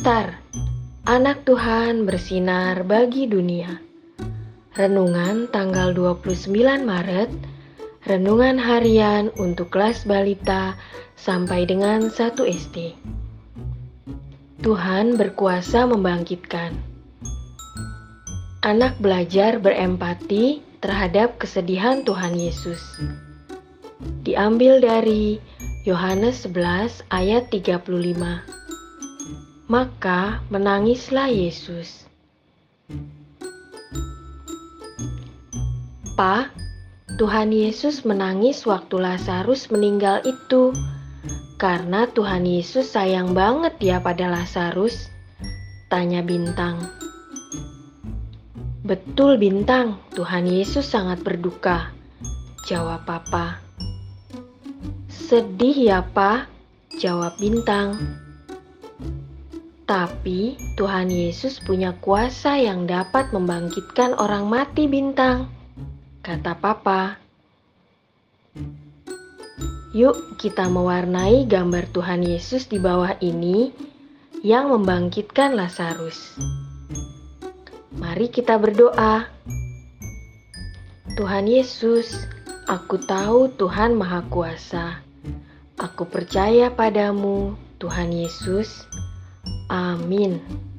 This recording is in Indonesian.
Star, anak Tuhan bersinar bagi dunia. Renungan tanggal 29 Maret, renungan harian untuk kelas balita sampai dengan 1 SD. Tuhan berkuasa membangkitkan. Anak belajar berempati terhadap kesedihan Tuhan Yesus. Diambil dari Yohanes 11 ayat 35. Maka menangislah Yesus. Pa, Tuhan Yesus menangis waktu Lazarus meninggal itu karena Tuhan Yesus sayang banget ya pada Lazarus. Tanya Bintang. Betul Bintang, Tuhan Yesus sangat berduka. Jawab Papa. Sedih ya, Pa? Jawab Bintang. Tapi Tuhan Yesus punya kuasa yang dapat membangkitkan orang mati bintang, kata Papa. Yuk kita mewarnai gambar Tuhan Yesus di bawah ini yang membangkitkan Lazarus. Mari kita berdoa. Tuhan Yesus, aku tahu Tuhan Maha Kuasa. Aku percaya padamu, Tuhan Yesus. Amin.